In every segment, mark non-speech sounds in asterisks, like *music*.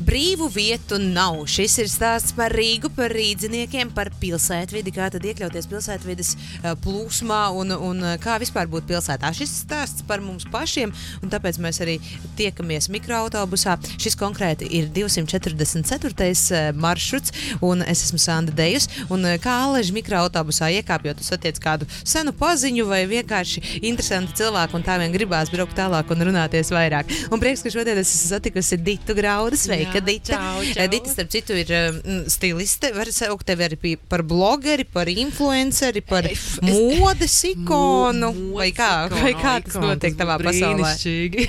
Brīvu vietu nav. Šis ir stāsts par Rīgu, par rīdziniekiem, par pilsētvidi, kā tad iekļauties pilsētvidas eh, plūsmā un, un eh, kā vispār būt pilsētā. Šis stāsts par mums pašiem, un tāpēc mēs arī tiekamies mikroautobusā. Šis konkrēti ir 244. eh, maršruts, un es esmu Sanda Dejus. Un kā aleži mikroautobusā iekāpjot, tu satiec kādu senu paziņu vai vienkārši interesantu cilvēku, un tā vien gribās braukt tālāk un runāties vairāk. Un prieks, ka šodien es esmu satikusi Ditu Graudu. Sveika! Sveika, Dita. Čau, čau. Dita, starp citu, ir um, stiliste. Var saukt tevi arī pi- par blogeri, par influenceri, par Es- es- modes ikonu. Mo- Vai kā, modes vai kā tas ikona, notiek tas tavā pasaulē?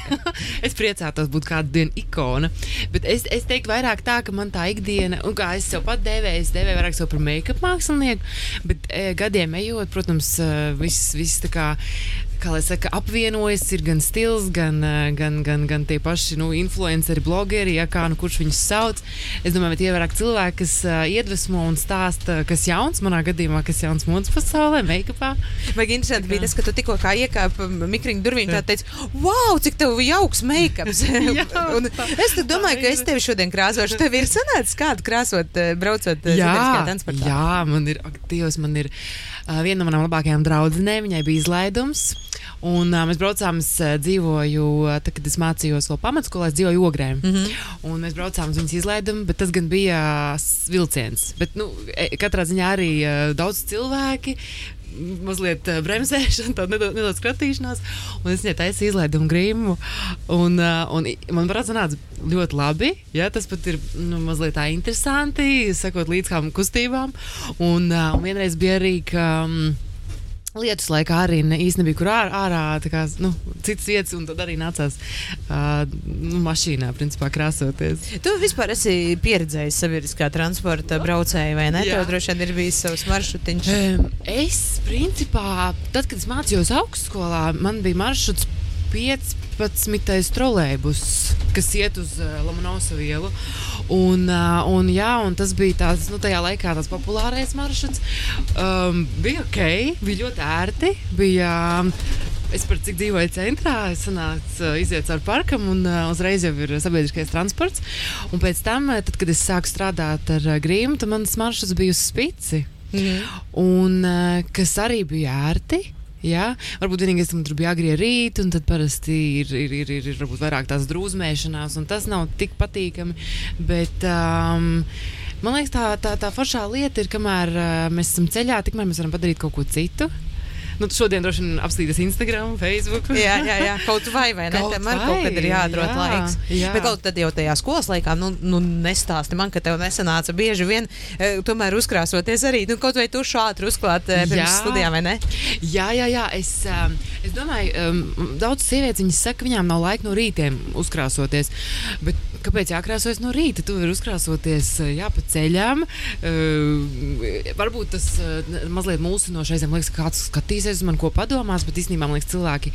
*laughs* es priecātos būt kādu dienu ikona. Bet es, es teiktu vairāk tā, ka man tā ikdiena, un kā es sev pat devēju, es devēju vairāk sev par make-up mākslinieku. Bet e, gadiem ejot, protams, e, viss, viss tā kā. Kā lai saka, apvienojas, ir gan stils, gan, gan, gan, gan tie paši nu, influenceri, blogeri, ja kā nu kurš viņus sauc. Es domāju, ka tie ir vairāk cilvēki, kas uh, iedvesmo un stāsta, kas jauns, manā gadījumā, kas jauns modes pasaulē, make-upā. Vai interesanti bija tas, ka tu tikko kā iekāpi mikriņu durvīm, tā teici, wow, cik tev jauks make-ups. *laughs* Jā. Es domāju, ka es tevi šodien krāsošu. Tev ir sanācis kādu krāsot, braucot sabiedriskajā transportā. jā, man ir, ak, Dievs, man ir uh, viena no manām labākajām draudzenēm, viņai bija izlaidums. Un uh, mēs braucām, es uh, dzīvoju, uh, tad, kad es mācījos vēl pamatskolā, es dzīvoju ogrē. Mm. -hmm. Un mēs braucām uz viņas izlaidumu, bet tas gan bija vilciens. Bet, nu, e, katrā ziņā arī uh, daudz cilvēki. Mazliet uh, bremzēšana, tāda nedaudz, nedaudz skratīšanās. Un es viņai taisīju izlaidumu grīmu. Un, uh, un man parāda, sanāca ļoti labi. Ja, tas pat ir nu, mazliet tā interesanti, sekot līdz kādām kustībām. Un, uh, un vienreiz bija arī. Ka, um, Lietus laikā arī ne, īstenībā nebija kur ārā, ārā tā kā, nu, citas vietas, un tad arī nācās uh, nu, mašīnā, principā, krāsoties. Tu vispār esi pieredzējis sabiedriskā transporta braucēju, vai ne? Jā. Tev droši vien ir bijis savs maršrutiņš. Um, es, principā, tad, kad es mācījos augstskolā, man bija maršruts 15. Trolēļus, kas iet uz uh, Lomonosovu ielu. Un, uh, un, jā, un tas bija tāds, nu, tajā laikā tas populārais maršruts. Um, bija ok, bija ļoti ērti. Bija, um, Es par cik dzīvoju centrā, es sanācu, uh, iziet cauri parkam, un uh, uzreiz jau ir sabiedriskais transports. Un pēc tam, tad, kad es sāku strādāt ar uh, grīmu, tad mans maršruts bija uz spici. Mhm. Un uh, kas arī bija ērti. Jā, varbūt vienīgais, ka man tur bija agri rīta, un tad parasti ir, ir, ir, ir, ir vairāk tās drūzmēšanās, un tas nav tik patīkami. Bet, um, man liekas, tā, tā, tā foršā lieta ir, kamēr uh, mēs esam ceļā, tikmēr mēs varam padarīt kaut ko citu. Nu, šodien droši vien apstīties Instagram, Facebook. Jā, jā, jā, kaut vai, vai ne? Kaut Tam arī vai, kaut kad ir jāatrod jā, laiks. jā. Bet kaut tad jau tajā skolas laikā, nu, nu nestāsti man, ka tev nesanāca bieži vien e, tomēr uzkrāsoties arī, nu, kaut vai tu šādi uzklāt e, pirms Jā. studijām, vai ne? Jā, jā, jā. Es, um, es domāju, um, daudz sievietes viņas saka, ka viņām nav laika no rītiem uzkrāsoties. Bet kāpēc jākrāsojas no rīta? Tu vari uzkrāsoties uh, jā, pa ceļam. Uh, varbūt tas uh, mazliet mulsinoši aizem liekas, ka kāds skatīsies uz mani, ko padomās, bet īstenībā man liekas, cilvēki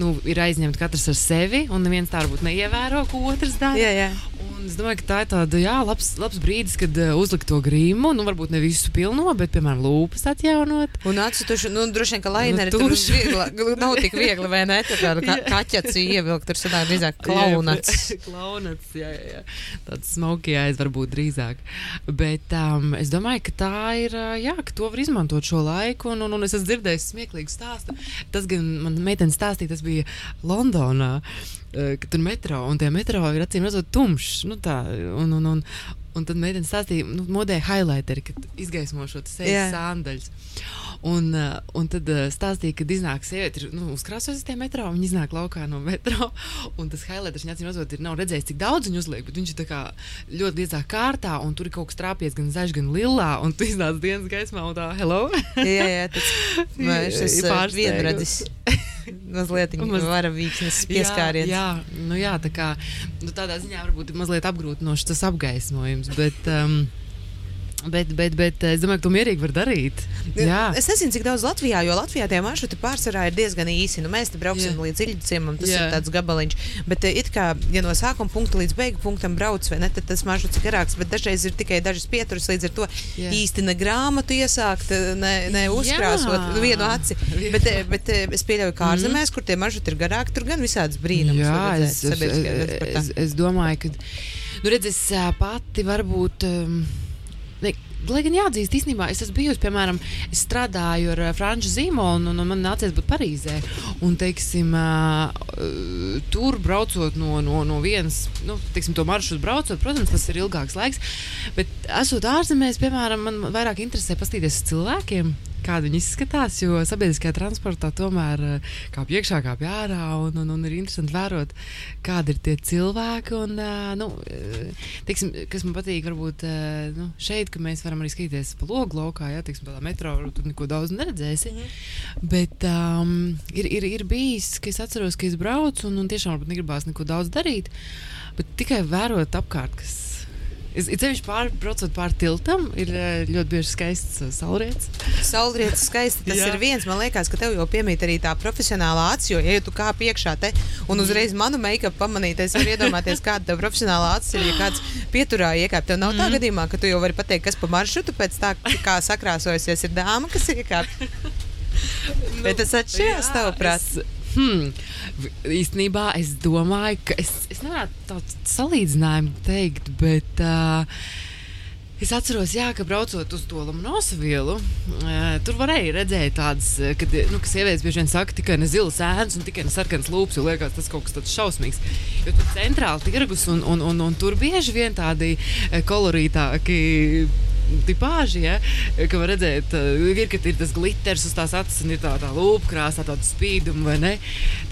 nu, ir aizņemti katrs ar sevi un neviens tā varbūt neievēro, ko otrs dara. Jā, jā. Un es domāju, ka tā ir tāda jā, labs, labs brīdis, kad uh, uzlikt to grīmu. Nu, varbūt ne visu pilno, bet, piemēram, lūpas atjaunot. Un atsituši, nu, droši vien, ka laineri Nu, tur viegla, *laughs* nav tik viegli, vai ne? Tā kā ka, kaķets ievilkt, tur sanāk drīzāk klaunats. *laughs* Klaunats, jā, jā, jā. Tāds smoky eyes varbūt drīzāk. Bet um, es domāju, ka tā ir, jā, ka to var izmantot šo laiku. Un, un, un es esmu dzirdējis smieklīgu stāstu. Tas gan man meitene stāstīja, tas bija Londonā. Kad tur metro, un tie metro ir acīm redzot tumšs. Nu tā, un, un, un, un tad meitene stāstīja, nu, modē highlighteri, kad izgaismo šo sejas sāndaļus. Un, uh, un tad uh, stāstīja, ka iznāk sieviete, ir nu, uzkrāsojusies tajā metro, viņa iznāk laukā no metro. Un tas highlighters, viņa acīm redzot, ir nav redzējis, cik daudz viņa uzliek, bet viņš ir tā kā ļoti liecā kārtā, un tur ir kaut kas trāpies gan zaļš, gan lilā, un tu iznāc dienas gaismā un tā, hello! Jā, jā, tas *laughs* Ir ir pārsteigums. *laughs* Mazliet Maz- varavīksnes pieskāriens. Jā, jā, nu jā, tā kā nu, tādā ziņā varbūt ir mazliet apgrūtinošs tas apgaismojums, bet. Um, Bet, bet, bet es domāju, ka to mierīgi var darīt. Jā, Es nezinu, cik daudz Latvijā, jo Latvijā tie maršruti pārsvarā ir diezgan īsi. Nu, mēs te brauksim Jā. līdz Ilģiciem, tas Jā. ir tāds gabaliņš. Bet, eh, it kā, ja no sākuma punkta līdz beigu punktam brauc, ne, tad tas maršruts ir garāks, bet dažreiz ir tikai dažas pieturas. Līdz ar to Jā. īsti ne grāmatu iesākt, ne, ne uzkrāsot Jā. nu, vienu aci. Bet, eh, bet eh, es pieļauju, ka ārzemēs, kur tie maršruti ir garāki, tur gan visādas brīnumus. Jā es, es, sabiedriskajā es, es, domāju, ka Nu, redz, es pati varbūt. Um, Lai gan jāatzīst, īstenībā es esmu bijusi, piemēram, es strādāju ar ā, Franču zīmolu, un, un man nācies būt Parīzē. Un, teiksim, ā, tur braucot no, no, no vienas, nu, teiksim, to maršrutu braucot, protams, tas ir ilgāks laiks. Bet, esot ārzemēs, piemēram, man vairāk interesē paskatīties uz cilvēkiem. Kāda viņi izskatās, jo sabiedriskajā transportā tomēr eh, kāpj iekšā, kāpj ārā, un, un, un ir interesanti vērot, kādi ir tie cilvēki. Un, eh, nu, eh, teiksim, kas man patīk, varbūt nu, šeit, ka mēs varam arī skatīties pa logu laukā, ja teiksim, tādā metro, tur neko daudz neredzēsi. Bet um, ir, ir, ir bijis, ka es atceros, ka es braucu un, un tiešām varbūt negribās neko daudz darīt, bet tikai vērot apkārt, kas. Es ceļš pāri, braucot pāri tiltam, ir eh, ļoti bieži skaists eh, saulrietis. Saulrietis skaisti. Tas Jā. ir viens. Man liekas, ka tev jau piemīt arī tā profesionālā acis. Jo, ja tu kā piekšā te un uzreiz manu make-up pamanīt, es varu iedomāties, kāda tev profesionālā acis ir. Ja kāds pieturā iekāp, tev nav tā gadījumā, ka tu jau vari pateikt, kas pa maršrutu pēc tā, kā sakrāsojusies, ir dāma, kas iekāp. *laughs* Bet tas atšķirās tavuprāt. Es, hmm, īstenībā es domāju, ka es, es nevaru tādu salīdzinājumu teikt, bet. Uh, Es atceros, jā, ka braucot uz to Lomonosu vielu, tur varēja redzēt tādas, kad nu, ka sievietes bieži vien saka, tikai ne zilas ēnas un tikai ne sarkanas lūpas, jo liekas, tas kaut kas tāds šausmīgs. Jo tur centrāli tirgus un, un, un, un tur bieži vien tādi kolorītāki tipāži, ja, ka var redzēt, uh, ir, ka ir tas glitters uz tās acis un ir tā, tā lūpkrāsa, tāda spīduma, vai ne?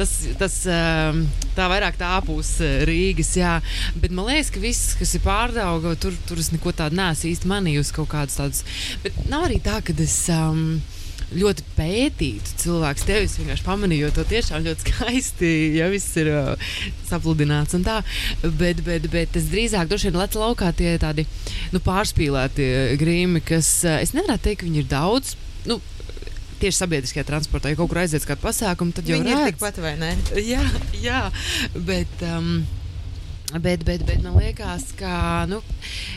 Tas, tas um, tā vairāk tā pūs Rīgas, jā. Bet man liekas, ka viss, kas ir pārdauga, tur, tur es neko tādu neesmu īsti manījusi kaut kādus tādus. Bet nav arī tā, ka es. Um, ļoti pētītu cilvēku. Tev es vienkārši pamanīju, jo to tiešām ļoti skaisti, ja viss ir uh, sapludināts un tā. Bet, bet, bet es drīzāk droši vien lecu laukā tie tādi nu, pārspīlēti grīmi, kas uh, es nevaru teikt, ka viņi ir daudz. Nu, Tieši sabiedriskajā transportā, ja kaut kur aiziet uz kādu pasākumu, tad jau Viņi ir redz. tikpat vai ne? *laughs* Jā, jā, bet. Um, Bet, bet, bet man liekas, ka nu,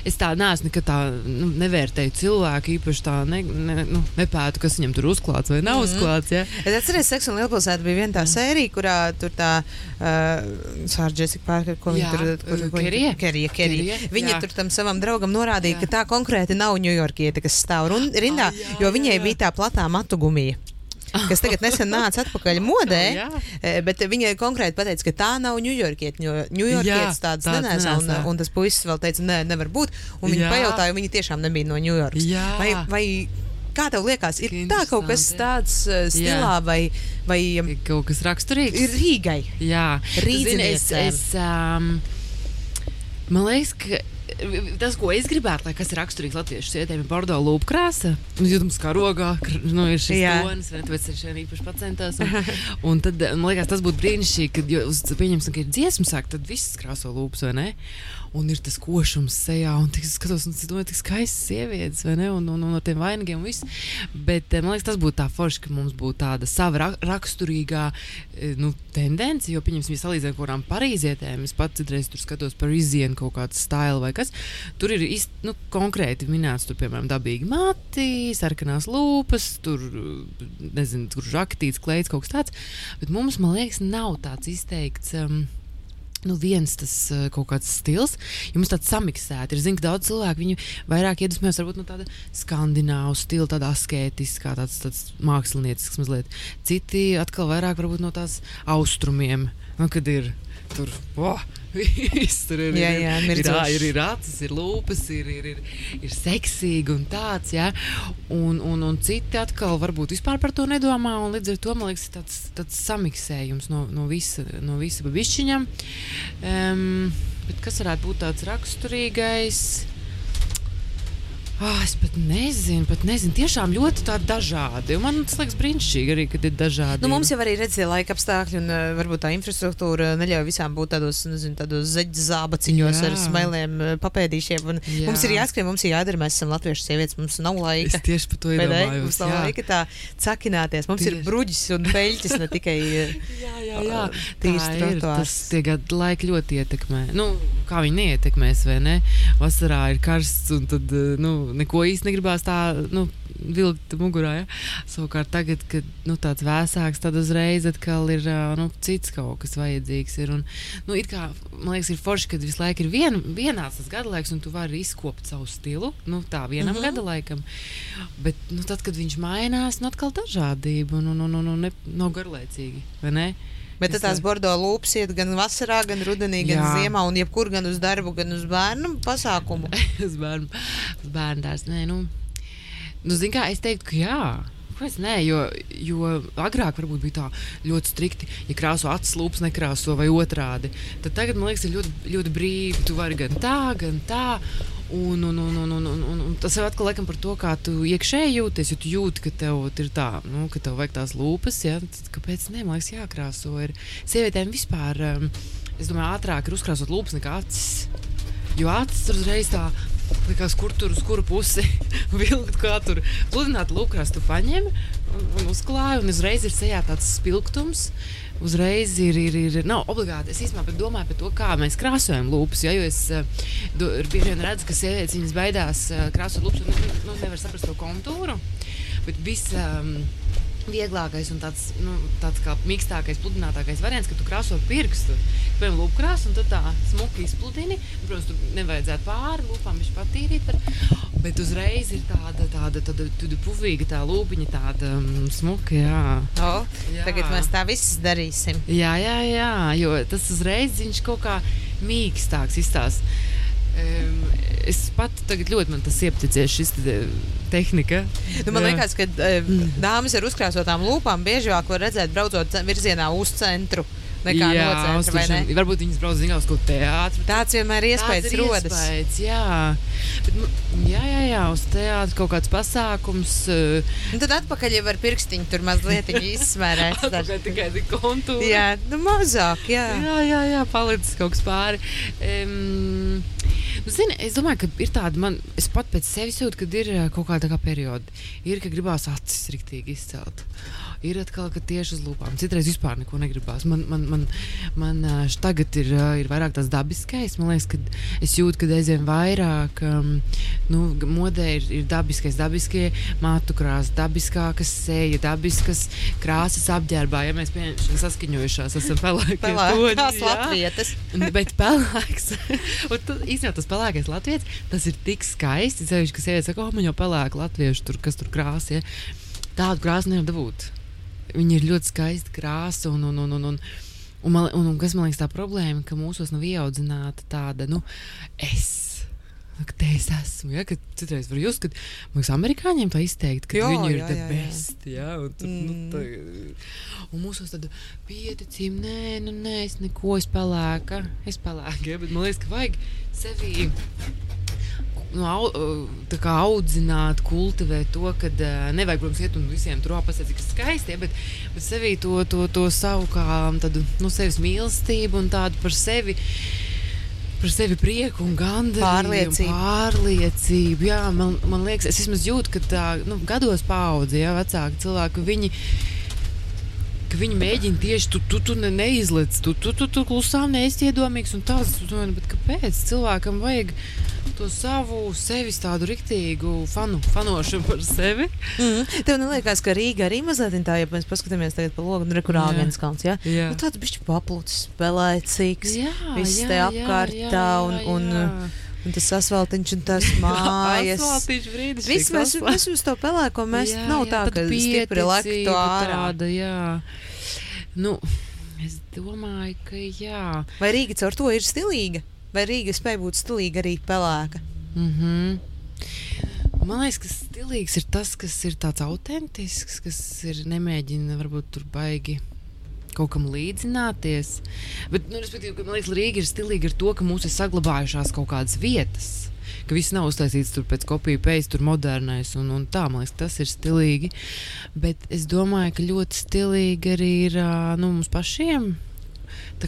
es tādu neesmu nekad tā, nu, nevērtēju cilvēku. īpaši tā ne, ne, nu, nepētu, kas viņam tur uzklāts vai nav mm -hmm. uzklāts. Ja? Es atceros, ka Seksa un Lielpilsēta bija viena tā sērija, kurā tur tā uh, Sāra Jessica Parker, ko viņa Jā, tur kur, ko viņa tur- jā. tam savam draugam norādīja, Jā. ka tā konkrēti nav ņujorkiete, kas stāv rindā, Ah, jā, jo jā, viņai jā. bija tā platā matu gumija. *laughs* Kas tagad nesen nāca atpakaļ modē, Jā. eh, bet viņa konkrēti pateica, ka tā nav ņujorkiete. Jo ņujorkietes Jā, tādas tādas nenēsā. Un, un tas puisis vēl teica, nē, nevar būt. Un viņa Jā. pajautāja, viņa tiešām nebija no Ņujorkas. Jā. Vai, vai kā tev liekas, ir tā kaut kas tāds uh, stilā vai, vai um, Kaut kas raksturīgs. ir Rīgai? Jā, es, um, man liekas, ka tas, ko es gribētu, lai kas ir raksturīgs latviešu sievietēm, ir bordo lūpu krāsa. Jūtams, kā rogā kr- nu, ir šis tonis, tāpēc ir šeit īpaši pacentos. Un, *laughs* un tad, man liekas, tas būtu brīnišķīgi, kad, jo, pieņemsim, ka ir dziesmu sāk, tad viss krāso lūpas, vai ne? Un ir tas košums sejā, un es skatos, un es domāju, tik skaistas sievietes, vai ne? Un, un, un no tiem vainagiem un viss. Bet eh, man liekas, tas būtu tā forši, ka mums būtu tāda sava ra raksturīgā eh, nu, tendence. Jo, pieņemsim, ja salīdzinām ar kādām parīzietēm, es pats citreiz tur skatos par izienu kaut kādu stilu vai kas. Tur ir īsti, nu, konkrēti minēts, tur, piemēram, dabīgi mati, sarkanās lūpas, tur, nezinu, tur žakatīts, klēts, kaut kas tāds. Bet mums, man liekas, nav tāds izteikts. Um, Nu, viens tas uh, kaut kāds stils, ja mums tāds samiksēts ir. Zinu, ka daudz cilvēku viņu vairāk iedvesmojas varbūt no tāda skandināvu stila, tāda asketiskā, tāds, tāds māksliniecisks mazliet. Citi atkal vairāk varbūt no tās austrumiem, nu, kad ir tur. Oh, Viss tur ir. Jā, ir, jā, ir, mirdzošs. ir, ir acis, ir lūpas, ir, ir, ir, ir seksīgi un tāds. Ja? Un, un, un citi atkal varbūt vispār par to nedomā. un Līdz ar to man liekas, ir tāds, tāds samiksējums no, no visa, no visa bišķiņa. Um, bet kas varētu būt tāds raksturīgais? Oh, es pat nezinu, pat nezinu. Tiešām ļoti dažādi. Un man liekas brīnišķīgi arī, kad ir dažādi. Nu, mums jau arī redzēja laika apstākļi, un uh, varbūt tā infrastruktūra neļauj visām būt tādos, nezinu, tādos zābaciņos Jā. ar smailiem, uh, papēdīšiem. Mums ir jāskrien, mums ir jādara, mēs esam latviešu sievietes, mums nav Es laika. tieši par to iedomājos. Mums nav jā. laika tā cakināties. Mums ir Tieši. bruģis un peļķis, ne tikai uh, *laughs* Jā, jā, jā. tīrs ir. trotuārs. Tie gadu laiki ļoti ietekmē. Nu, kā viņi neietekmēs, vai ne? Vasarā ir karsts, un tad eh, nu, neko īsti negribās tā nu, vilkt mugurā. Ja? Savukārt tagad, kad nu, tāds vēsāks, tad uzreiz atkal ir nu, cits kaut kas vajadzīgs. Ir, un, nu, kā, man liekas, ir forši, ka visu laiku ir vien, vienāds tas gada laiks, un tu vari izkopt savu stilu. Nu, tā vienam uh -huh. gada laikam. Bet nu, tad, kad viņš mainās, nu atkal dažādība un, un, un, un, un ne, nav garlaicīgi. Bet tās bordo lūpas iet gan vasarā, gan rudenī, gan Jā. ziemā, un jebkur gan uz darbu, gan uz bērnu pasākumu. *laughs* uz bērnu, uz bērnu dārstu. Nē, nu, nu zin kā, es teiktu, ka jā. Kāpēc nē, jo, jo agrāk varbūt bija tā ļoti strikti, ja krāso acis, lūpas nekrāso vai otrādi. Tad tagad man liekas, ir ļoti, ļoti brīvi. Tu vari gan tā, gan tā. Un, un, un, un, un, un, un, un tas ir atkal laikam, par to, kā tu iekšēji jūties. Ja tu jūti, ka tev ir tā, nu, ka tev vajag tās lūpas, ja, tad kāpēc ne? Man liekas, jākrāso. Ir sievietēm vispār, um, es domāju, ātrāk ir uzkrāsot lūpas nekā acis. Jo acis tur uzreiz tā Likās, kur tur uz kuru pusi *laughs* vilkt, kā tur pludināt lūkrās. Tu paņem un, un uzklāji, un uzreiz ir sejā tāds spilgtums. Uzreiz ir, ir, ir nav obligāti. Es īstenībā domāju par to, kā mēs krāsojam lūpas. Ja, jo es uh, bieži vien redzu, ka sievietes viņas baidās uh, krāsot lūpas un nu, nu, nevar saprast to kontūru. Bet viss. Um, vieglākais un tāds, nu, tāds kā mīkstākais, pludinātākais variants, ka tu krāso pirkstu. Piemēram, lūpu krāsu un tad tā smuki izpludini. Protams, tur nevajadzētu pāri lūpām viņš patīrīt. Par, bet uzreiz ir tāda, tāda, tāda, tāda puvīga tā lūpiņa, tāda um, smuka. Jā. O, jā. Tagad mēs tā viss darīsim. Jā, jā, jā, jo tas uzreiz viņš kaut kā mīkstāks izstāsta. Es pat tagad ļoti man tas iepatīcies, šis te, tehnika. Nu, man Jā. liekas, ka dāmas ar uzkrāsotām lūpām biežāk var redzēt, braucot virzienā uz centru. Nekā jā, no centra, ne? varbūt viņas brauc uz kaut teātru. Tāds vienmēr ir iespējas rodas. Iespējas, jā. Bet, jā, jā, jā, uz teātru kaut kāds pasākums. Uh, un tad atpakaļ jau ar pirkstiņu tur mazliet *laughs* izsmērēt. tikai kontūru. Jā, nu mazāk, jā. Jā, jā, jā, palicis kaut kas pāri. Um, zini, es domāju, ka ir tāda, man, es pat pēc sevis jūtu, ka ir kaut kāda kā perioda. Ir, ka gribās acis riktīgi izcelt. Ir atkal, ka tieši uz lūpām. Citreiz vispār neko negribās. Man, man, man, man tagad ir, ir vairāk tas dabiskais. Man liekas, ka es jūtu, ka aizvien vairāk um, nu, modē ir, ir dabiskais, dabiskie mātu krāsas, dabiskākas seja, dabiskas krāsas apģērbā. Ja mēs pieņemam saskaņojušās, esam pelēki. Pelēkās latvietas. Bet pelēks. *laughs* un tu, īstenībā tas pelēkais latvietis, tas ir tik skaisti. Ceļš, ka sieviete saka, oh, man jau pelēka latviešu tur, kas tur krāsas. Ja? Tādu krāsu nevar dabūt. Viņa ir ļoti skaista krāsa. Un, un, un, un, un, un, man, un, un kas man liekas, tā problēma, ka mūsos nav ieaudzināta tāda, nu, es. Te es esmu. Ja, citreiz var just, ka mums amerikāņiem tā izteikt, ka jo, viņi ir jā, the jā, best. Jā, un, tur, nu, mm. nu, tā, un mūsos tāda pieticība, nē, nu, nē, es neko, es pelēku, es pelēku, ja, bet man liekas, ka vajag sevi nu, au, kā, audzināt, kultivēt to, ka uh, nevajag, protams, iet un visiem tur apstāties, cik skaisti, bet, bet sevī to, to, to savu kā tādu, nu, sevis mīlestību un tādu par sevi. Par sevi prieku un gandarījumu, pārliecību. pārliecību. Jā, man, man liekas, es vismaz jūtu, ka tā nu, gados paudze, ja vecāki cilvēki, viņi, ka viņi mēģina tieši tu, tu, tu ne, neizlec, tu, tu, tu, tu klusām neesi iedomīgs un tāds, bet kāpēc cilvēkam vajag? to savu sevis tādu riktīgu fanu, fanošanu par sevi. Mm. Tev neliekas, ka Rīga arī mazliet tā, ja mēs paskatāmies tagad pa logu, nu, kur Āgens kalns, ja? jā? Nu, tāds bišķi paplūcis, spēlēcīgs, viss te apkārtā un, un, un, un tas asfaltiņš un tās *laughs* mājas. Viss mēs, mēs uz to pelēko, mēs jā, nav jā, tā, ka stipri lektu ārā. Tāda, jā. Nu, es domāju, ka jā. Vai Rīga caur to ir stilīga? Vai Rīga spēja būt stilīga arī pelēka? Mm -hmm. Man liekas, ka stilīgs ir tas, kas ir tāds autentisks, kas ir nemēģina varbūt tur baigi kaut kam līdzināties. Bet, nu, respektīvi, man liekas, Rīga ir stilīga ar to, ka mums ir saglabājušās kaut kādas vietas. Ka viss nav uztaisīts tur pēc kopijas, pēc tur modernais un, un tā. Man liekas, tas ir stilīgi. Bet es domāju, ka ļoti stilīgi arī ir nu, mums pašiem.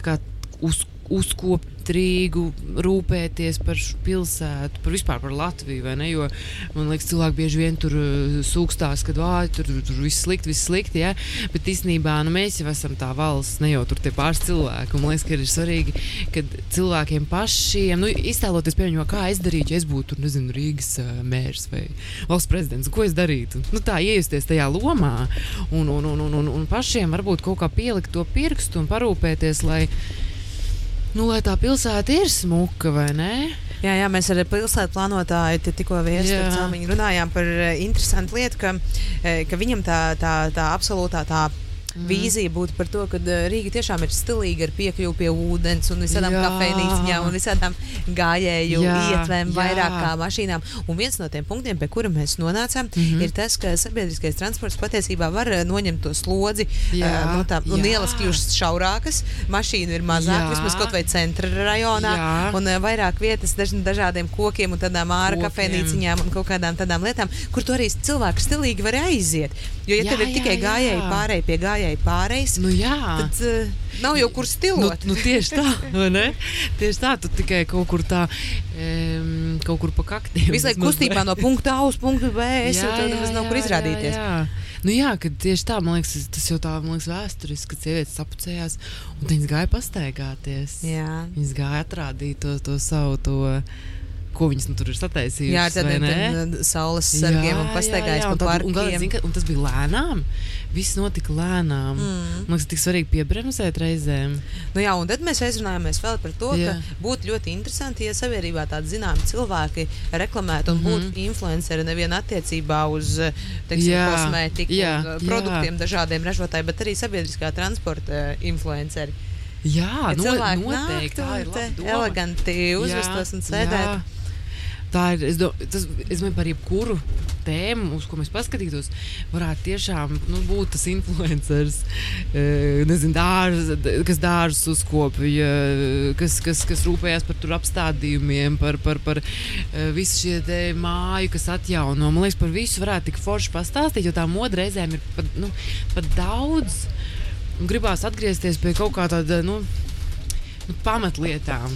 Kā uz uzkopt Rīgu, rūpēties par š- pilsētu, par vispār par Latviju. Jo man liekas, cilvēki bieži vien tur uh, sūkstās, ka "Ā, tur, tur viss slikti, viss slikti. Ja? Bet īstenībā nu, mēs jau esam tā valsts, ne jau tur tie pāris cilvēki. Man liekas, ka ir svarīgi, ka cilvēkiem pašiem, nu, iztēloties, piemēram, kā es darītu, ja es būtu tur, nezinu, Rīgas uh, mērs vai valsts prezidents, ko es darītu. Nu, tā iejusties tajā lomā un, un, un, un, un, un pašiem varbūt kaut kā pielikt to pirkstu un parūpēties, lai, nu, lai tā pilsēta ir smuka vai ne. Jā, jā, mēs ar pilsētu plānotāju tikko Jā. viesām runājām par eh, interesantu lietu, ka, eh, ka viņam tā, tā, tā absolūtā tā. Mm. Vīzija būtu par to, ka eh, Rīga tiešām ir stilīga ar piekļuvi pie ūdens un visādām kafejnīcām un visādām gājēju Jā, ietvēm, jā. vairāk kā mašīnām. Un viens no tiem punktiem, pie kura mēs nonācām, mm. -hmm. ir tas, ka sabiedriskais transports patiesībā var eh, noņemt to slodzi Jā, eh, no tā, un jā. ielas kļūst šaurākas, mašīnu ir mazāk, Jā. vismaz kaut vai centra rajonā. Jā. Un uh, vairāk vietas daž, dažādiem kokiem un tādām ārā Kokiem. kafejnīciņām un kaut kādām tādām lietām, kur tu arī cilvēki stilīgi var aiziet. Jo, ja Jā, tev ir jā, tikai jā. gājēji pārēji pie gājēji pārējais, Nu, jā. tad uh, nav jau kur Nu, stilot. nu, tieši tā, *laughs* vai ne? Tieši tā, tu tikai kaut kur tā, um, kaut kur pa kaktiem. Visu laiku *laughs* vai? kustībā no punkta A uz punktu B, es jau tur nemaz nav kur izrādīties. Jā, jā. Nu, jā, kad tieši tā, man liekas, tas jau tā, man liekas, vēsturiski, kad sievietes sapucējās un viņas gāja pastaigāties. Jā. Viņas gāja atrādīt to, to savu, to, ko viņas nu, tur ir sataisījušas. Jā, ar tādiem saules sargiem un pastaigājis pa un, tad- un, parkiem. zini, ka- un tas bija lēnām. Viss notika lēnām. Mm. Man liekas, tik svarīgi piebremzēt reizēm. Nu, jā, un tad mēs aizrunājāmies vēl par to, Jā. ka būtu ļoti interesanti, ja sabiedrībā tādi zināmi cilvēki reklamētu un mm -hmm. būtu influenceri nevien attiecībā uz teiksim, Mhm. Jā, kosmētiku, jā, un, eh, jā. produktiem, dažādiem ražotājiem, bet arī sabiedriskā transporta eh, influenceri. Jā, Ja no, noteikti. Tā ir te eleganti uzvestos un sēdētu. jā. Tā ir. Es domāju, tas es domāju par jebkuru tēmu, uz ko mēs paskatītos. Varētu tiešām nu, būt tas influenceris, eh, nezinu, dārz, kas dārzus uzkopja, kas, kas, kas rūpējas par tur apstādījumiem, par, par, par eh, visu šie māju, kas atjauno. Man liekas, par visu varētu tik forši pastāstīt, jo tā moda reizēm ir pat, nu, pat daudz. Gribās atgriezties pie kaut kā tāda nu, nu, pamatlietām.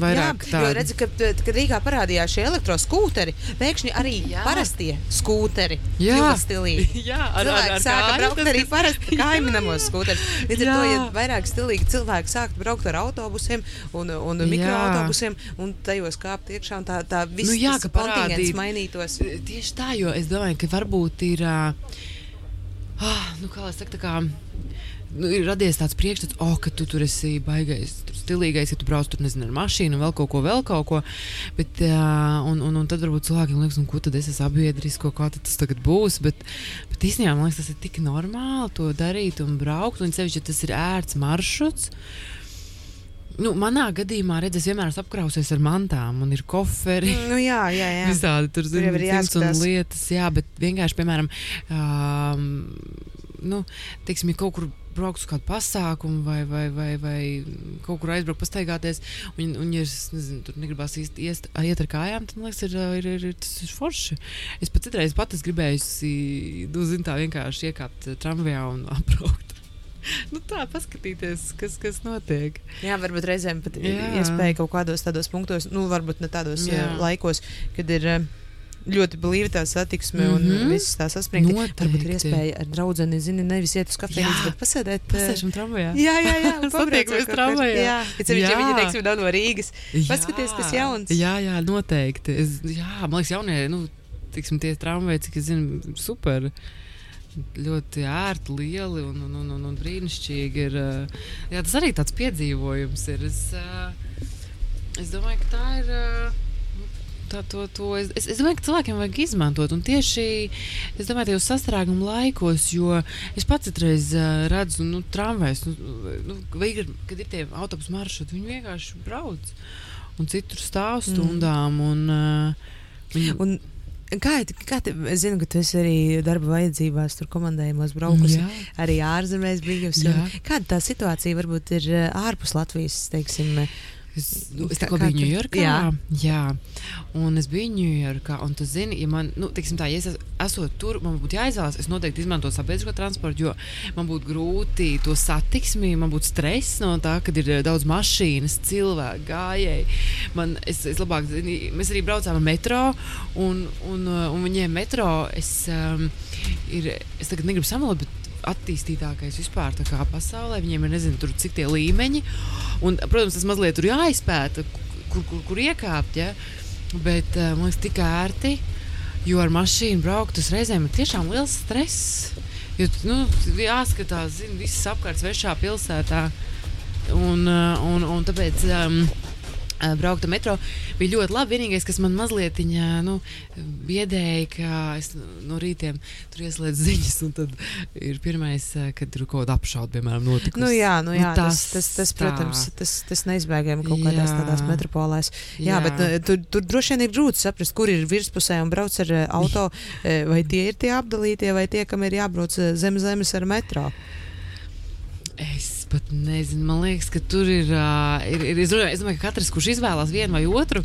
Vairāk Jā, jo redzi, ka, kad Rīgā parādījās šie elektroskūteri, pēkšņi arī jā. Parastie skūteri kļuva stilīgi. *laughs* Jā, ar, Cilvēki sāka kāju, braukt arī parasti *laughs* kaimiņos skūterus. Līdz ar Jā. to, ja vairāk stilīgi cilvēki sāktu braukt ar autobusiem un, un mikroautobusiem un tajos kāpt iekšā, un tā, tā viss Nu jā, tas kontingents mainītos. Tieši tā, jo es domāju, ka varbūt ir. Uh, ah, nu, kā lai saka, tā kā. Nu, ir radies tāds priekšstats, oh, ka tu tur esi baigais, tur stilīgais, ja tu brauc tur nezinu, ar mašīnu, vēl kaut ko, vēl kaut ko. Bet, uh, un, un, un tad varbūt cilvēkiem liekas, nu, ko tad es esmu sabiedrisko, kā tad tas tagad būs. Bet, bet īstenībā man liekas, tas ir tik normāli to darīt un braukt. Un sevišķi, ja tas ir ērts maršruts. Nu, manā gadījumā, redziet, es vienmēr esmu apkrausies ar mantām, un ir koferi. Nu, jā, jā, jā. Visādi tur jau ir jāskatās. lietas, jā, bet vienkārši, piemēram, um, nu, teiksim, ja kaut kur braukt uz kādu pasākumu vai, vai, vai, vai kaut kur aizbraukt, pastaigāties, un, un ja es nezinu, tur negribās īsti iest, iet ar kājām, tad man liekas, ir, ir, ir, ir, tas ir forši. Es pat citreiz pat esmu gribējusi, nu, zin, tā vienkārši iekāpt eh, tramvajā un *laughs* apbraukt. Nu tā, paskatīties, kas, kas notiek. Jā, varbūt reizēm pat Jā. iespēja kaut kādos tādos punktos, nu, varbūt ne tādos Jā. jā. laikos, kad ir eh, ļoti blīva tā satiksme mm Mhm. -hmm. un viss tā saspringti. Noteikti. Varbūt ir iespēja ar draugu, zini, nevis iet uz kafejnīcu, bet pasēdēt. eh, Pasēžam tramvajā. Jā, jā, jā. *laughs* Satiekamies tramvajā. Jā, it sevišķi, ja viņi, teiksim, nav no Rīgas. Paskaties, kas jauns. Jā, jā, noteikti. Es, jā, man liekas, jaunie, nu, tiksim, tie tramvaji, cik es zinu, super. Ļoti ērti, lieli un, un, un, un, un brīnišķīgi. Ir, uh, jā, tas arī tāds piedzīvojums ir. Es, uh, es domāju, ka tā ir. Tā, to, to, es, es, es domāju, ka cilvēkiem vajag izmantot. Un tieši es domāju, tajos sastrēguma laikos, jo es pats reiz uh, redzu, nu, tramvajs, nu, nu, vai ir, kad ir tie autobusu maršruti, viņi vienkārši brauc un citur stāv stundām. Un, uh, viņi, Un, kā, kā te, es zinu, ka tu esi arī darba vajadzībās, tur komandējumos braukusi. Jā. Arī ārzemēs bijusi. Kāda tā situācija varbūt ir ārpus Latvijas, teiksim, Es, nu, es tikko biju Ņujorkā. Jā. jā. Un es biju Ņujorkā, un tu zini, ja man, nu, teiksim tā, ja es es- esot tur, man būtu jāizvēlas, es noteikti izmantotu sabiedrisko transportu, jo man būtu grūti to satiksmi, man būtu stress no tā, kad ir eh, daudz mašīnas, cilvēku, gājēji. Man, es, es labāk, zini, mēs arī braucām ar metro, un, un, eh, un viņiem metro, es, um, ir, es tagad negribu samalot, bet attīstītākais vispār pasaulē. Viņiem ir nezinu, tur, cik tie līmeņi. Un, protams, tas mazliet tur jāizpēta, kur, kur, kur iekāpt. Ja? Bet uh, man liekas, tik ērti, jo ar mašīnu braukt, tas reizēm ir tiešām liels stress. Jo nu, jāskatās, zina, viss apkārt svešā pilsētā. Un, uh, un, un tāpēc. Um, uh, Braukt ar metro bija ļoti labi. Vienīgais, kas man mazliet nu, biedēja, ka es no rītiem tur ieslēdzu ziņas, un tad ir pirmais, uh, kad tur kaut kāda apšaude, piemēram, notikusi. Nu, jā, nu, jā Nu, tas, tas, tas, protams, tas, tas neizbēgami kaut kādās Jā. tādās metropolēs. Jā, Jā. bet uh, tur, tur droši vien ir grūti saprast, kur ir virspusē un brauc ar auto. Vai tie ir tie apdalītie, vai tie, kam ir jābrauc zem zemes ar metro? Es pat nezinu, man liekas, ka tur ir. Uh, ir, ir es, domāju, es domāju, ka katrs, kurš izvēlās vienu vai otru,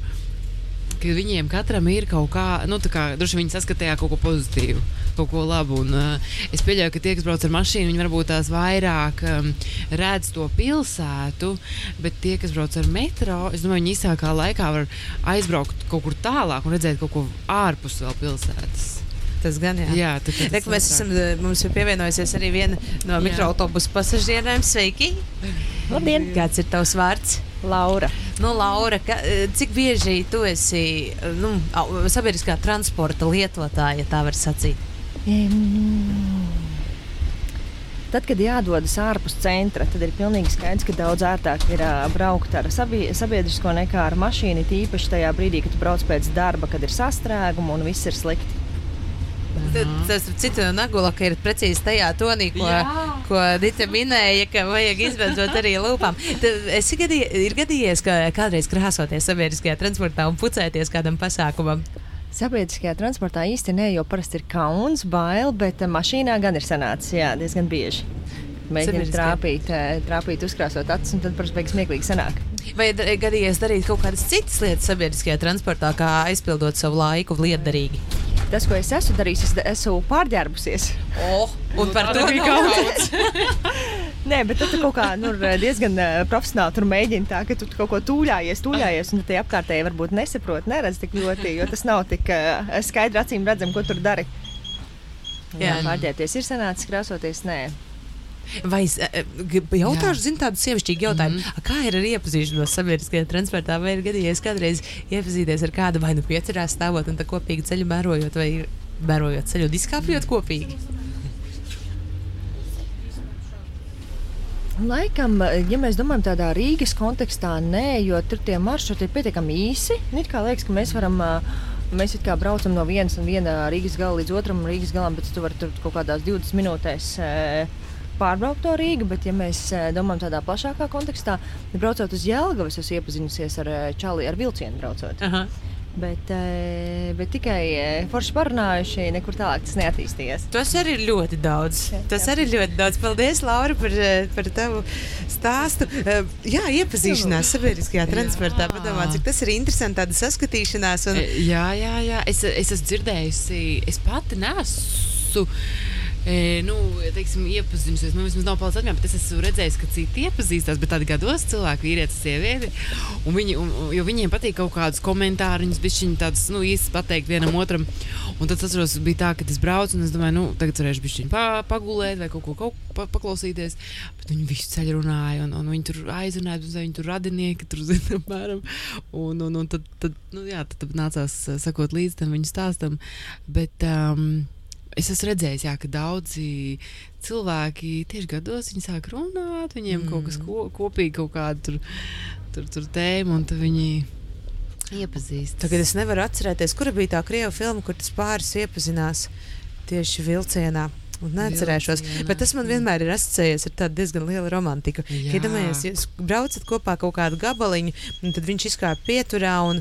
ka viņiem katram ir kaut kā, nu, tā kā droši vien viņi saskatījā kaut ko pozitīvu, kaut ko labu. Un, uh, es pieļauju, ka tie, kas brauc ar mašīnu, viņi varbūt tās vairāk um, redz to pilsētu, bet tie, kas brauc ar metro, es domāju, viņi īsākā laikā var aizbraukt kaut kur tālāk un redzēt kaut ko ārpus vēl pilsētas. Tas gan jā. Jā, tāpēc Reku, mēs esam, uh, mums ir pievienojusies arī viena no mikroautobusu pasažieriem. Sveiki! Labdien, Kāds ir tavs vārds? Laura. Nu, Laura, ka, uh, cik bieži tu esi uh, nu, sabiedriskā transporta lietotāja, ja tā var sacīt? Mm. Tad, kad jādodas ārpus centra, tad ir pilnīgi skaidrs, ka daudz ērtāk ir ā, braukt ar sabie, sabiedrisko nekā ar mašīnu. Tīpaši tajā brīdī, kad tu brauc pēc darba, kad ir sastrēguma un viss ir slikti. Tas citu nagula, ka ir precīzi tajā tonī, ko, Jā. ko Dita minēja, ka vajag izbeidzot arī lūpām. Tad Es gadī, ir gadījies, ka kādreiz krāsoties sabiedriskajā transportā un pucēties kādam pasākumam. Sabiedriskajā transportā īsti ne, jo parasti ir kauns, bail, bet ā, mašīnā gan ir sanācis jā, diezgan bieži. Mēģināt trāpīt, ā, trāpīt, uzkrāsot acis, un tad, protams, beigas smieklīgi sanāk. Vai gadījies darīt kaut kādas citas lietas sabiedriskajā transportā, kā aizpildot savu laiku lietderīgi? Tas, ko es esmu darījis, es esmu pārģērbusies. Oh, un par to kaut kauns. *laughs* Nē, bet tu kaut kā nu, diezgan uh, profesionāli tur mēģini tā, ka tu kaut ko tūļājies, tūļājies, un tie apkārtēji varbūt nesaprot, neredz tik ļoti, jo tas nav tik uh, skaidri acīm redzam, ko tur dari. Jā. pārģērbties ir sanācis, krāsoties nē. Vai es eh, grib- jautāšu, zinu, tādu sievišķīgu jautājumu. Mm. Kā ir ar iepazīšanos sabiedriskajā transportā? Vai ir gadījies kādreiz iepazīties ar kādu vai nu piecerās stāvot un tā kopīgi ceļu mērojot, vai mērojot ceļu izkāpjot kopīgi? Laikam, ja mēs domājam tādā Rīgas kontekstā, nē, jo tur tie maršruti ir pietiekami īsi. It kā liekas, ka mēs varam. Mēs kā braucam no vienas un viena Rīgas gala līdz otram Rīgas galam, bet tu vari tur kaut kādās 20 minūtēs ē, pārbraukt to Rīgu. Bet, ja mēs ē, domājam tādā plašākā kontekstā, tad braucot uz Jēlgavu, es esmu iepazinusies ar ē, Čāli, ar vilcienu braucot. Aha. Bet, ē, bet tikai forši parunājuši, nekur tālāk tas neattīstījās. Tas arī ir ļoti daudz. Jā, Tas jā. arī ir ļoti daudz. Paldies, Laura, par, eh, par tavu stāstu. Eh, Jā, iepazīšanās sabiedriskajā transportā. Padomā, cik tas ir interesanti, tāda saskatīšanās. Un, Jā, jā, jā. Es, es esmu dzirdējusi, es pati nesu. E, nu, teiksim, iepazinusies, nu, vismaz nav palicis atmiņā, bet es esmu redzējis, ka citi iepazīstās, bet tādi gados cilvēki, vīrietis, sieviete. Un viņi, un, jo viņiem patīk kaut kādus komentārus, viņas bišķiņi tādus, nu, īsti pateikt vienam otram. Un tad es atceros, bija tā, ka es braucu, un es domāju, nu, tagad varēšu bišķiņi pa, pagulēt vai kaut ko kaut, pa, paklausīties. Bet viņi visu ceļu runāja, un, un viņi tur aizrunāja, un viņi tur radinieki, tur zina, apmēram. Un, un, un tad, tad, nu, jā, tad, tad nācās eh, sekot līdzi tam viņu stāstam. Bet, um, Es esmu redzējis, jā, ka daudzi cilvēki tieši gados viņi sāk runāt, viņiem mm. kaut kas ko, kopīgi, kaut kāda tur, tur, tur tēma, un tad viņi iepazīstas. Tagad es nevaru atcerēties, kura bija tā krievu filma, kur tas pāris iepazinās tieši vilcienā. Un neatcerēšos, Vilcienā. bet tas man vienmēr ir asociējies ar tādu diezgan lielu romantiku. Iedomājieties, jūs braucat kopā kaut kādu gabaliņu, un tad viņš izkāpa pieturā. Un,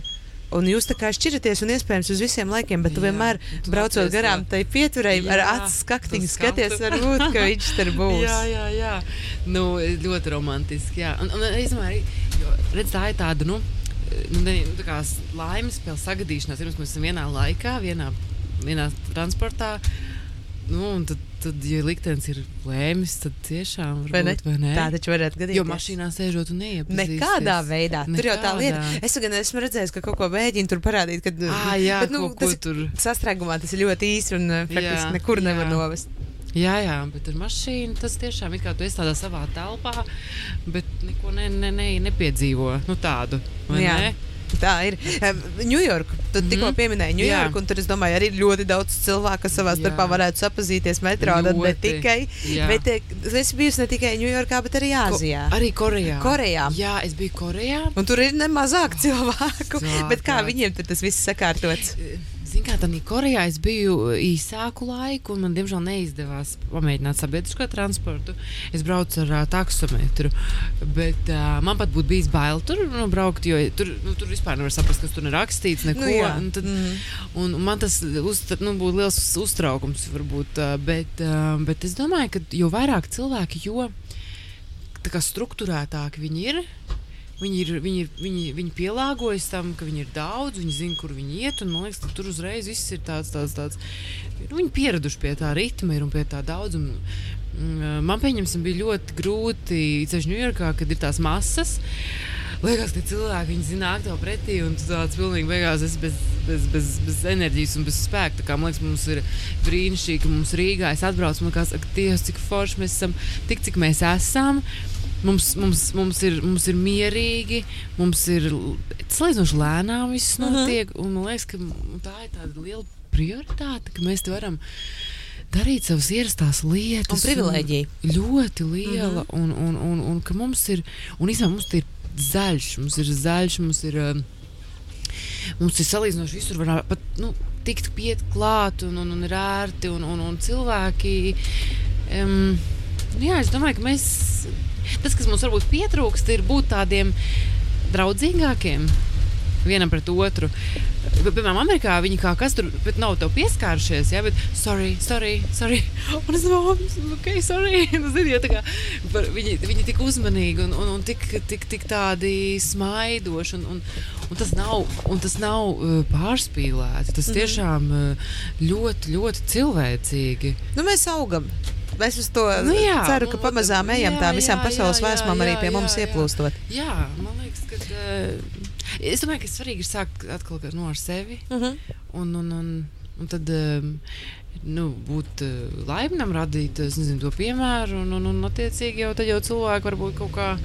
Un jūs tā kā šķiraties, un iespējams uz visiem laikiem, bet tu Jā, vienmēr, un tu braucot garām, tai pieturēji ar Jā, acu skaktiņu, to skaties, varbūt, ka viņš tur *laughs* būs. Jā, jā, jā. Nu, ļoti romantiski. Jā. Un, un arī, jo, redz, tā ir tāda. Nu, nu, ne, nu, tā kā laimes spēle sagadīšanās. Pirms mēs esam vienā laikā, vienā, vienā transportā. Nu, un tad, tad, ja liktenis ir lēmis, tad tiešām Vai ne? varbūt, vai ne? Tā taču varētu gadīties. Jo mašīnā sēžot un neiepazīsties. Nekādā veidā. Tur jau tā lieta. Nekādā. Es gan esmu redzējis, ka kaut ko mēģina tur parādīt. Kad, Ā, jā, bet, nu, ko tas ir tur. Sastrēgumā tas ir ļoti īsi un uh, praktiski Jā, nekur nevar jā. novest. Jā, jā, bet ar mašīnu tas tiešām ir kā tu esi tādā savā telpā, bet neko ne, ne, ne, nepiedzīvo nu, tādu. Jā. ne? Tā ir. Ņujorka. Tu mm -hmm. tikko Mhm. pieminēji. Ņujorku, un tur es domāju, arī ļoti daudz cilvēku, kas savā starpā varētu sapazīties metro. Tad ne tikai. Jā. Bet eh, es biju ne tikai Ņujorkā, bet arī Āzijā. Ko, arī Korejā. Korejā. Jā, es biju Korejā. Un tur ir nemazāk *laughs* cilvēku. Jā, bet kā viņiem tas viss sakārtots? Ziniet, kā tādā Korejā es biju īsāku laiku, un man diemžēl neizdevās pamēģināt sabiedrisko transportu. Es braucu ar uh, taksometru, bet uh, man pat būtu bijis bail tur nu, braukt, jo tur, nu, tur vispār nevar saprast, kas tur ir rakstīts. Neko, Nu jā. un, tad, Mhm. un, un man tas uz, nu, būtu liels uztraukums, varbūt, uh, bet, uh, bet es domāju, ka jo vairāk cilvēki, jo struktūrētāki viņi ir. Viņi, ir, viņi, ir, viņi, viņi pielāgojas tam, ka viņi ir daudz, viņi zina, kur viņi iet. Un, man liekas, ka tur uzreiz viss ir tāds, tāds, tāds nu, viņi pieraduši pie tā ritma un pie tā daudzuma. Mm, Man pieņemsim, bija ļoti grūti ceļš Ņujorkā, kad ir tās masas. Liekas, ka cilvēki viņi zina, nāk tev pretī, un tu tāds pilnīgi beigās esi bez, bez, bez, bez enerģijas un bez spēka. Tā kā man liekas, mums ir brīnišķīgi, ka mums Rīgā es atbraucu, man liekas, ka Dievs, cik forši mēs esam, tik cik mēs esam. Mums, mums, mums, ir, mums ir mierīgi, mums ir salīdzinoši lēnām viss Mhm. notiek. Uh -huh. Man liekas, ka tā ir tāda liela prioritāte, ka mēs te varam darīt savas ierastās lietas. Un privilēģija. Un ļoti liela. Mm -hmm. un, un, un, un ka mums ir, un īstenībā mums ir zaļš, mums ir zaļš, mums ir. um, Mums ir salīdzinoši visur, var pat nu, tikt piet klāt, un, un, un ir ērti, un, un, un cilvēki. Um, jā, es domāju, ka mēs. Tas, kas mums varbūt pietrūkst, ir būt tādiem draudzīgākiem vienam pret otru. Piemēram, Amerikā viņi kā kas tur nav pieskārušies, ja, bet sorry, sorry, sorry. *laughs* Un es domāju, ok, sorry. *laughs* Nu, zini, ja, kā, par- viņi, viņi tik uzmanīgi un, un, un tik, tik, tik tādi smaidoši. Un, un, un tas nav, un tas nav uh, pārspīlēti. Tas tiešām uh, ļoti, ļoti cilvēcīgi. Nu, mēs augam. Es uz to Nu jā, ceru, ka nu, pamazām ejam jā, tā visām pasaules jā, vēsmām jā, arī pie jā, mums jā. ieplūstot. Jā, man liekas, ka. Uh, es domāju, ka svarīgi ir sākt atkal no ar sevi. Uh -huh. Un, un, un, un tad um, nu, būt uh, laimīgam, radīt nezinu, to piemēru, un, un, un attiecīgi jau, tad jau cilvēki varbūt kaut kā,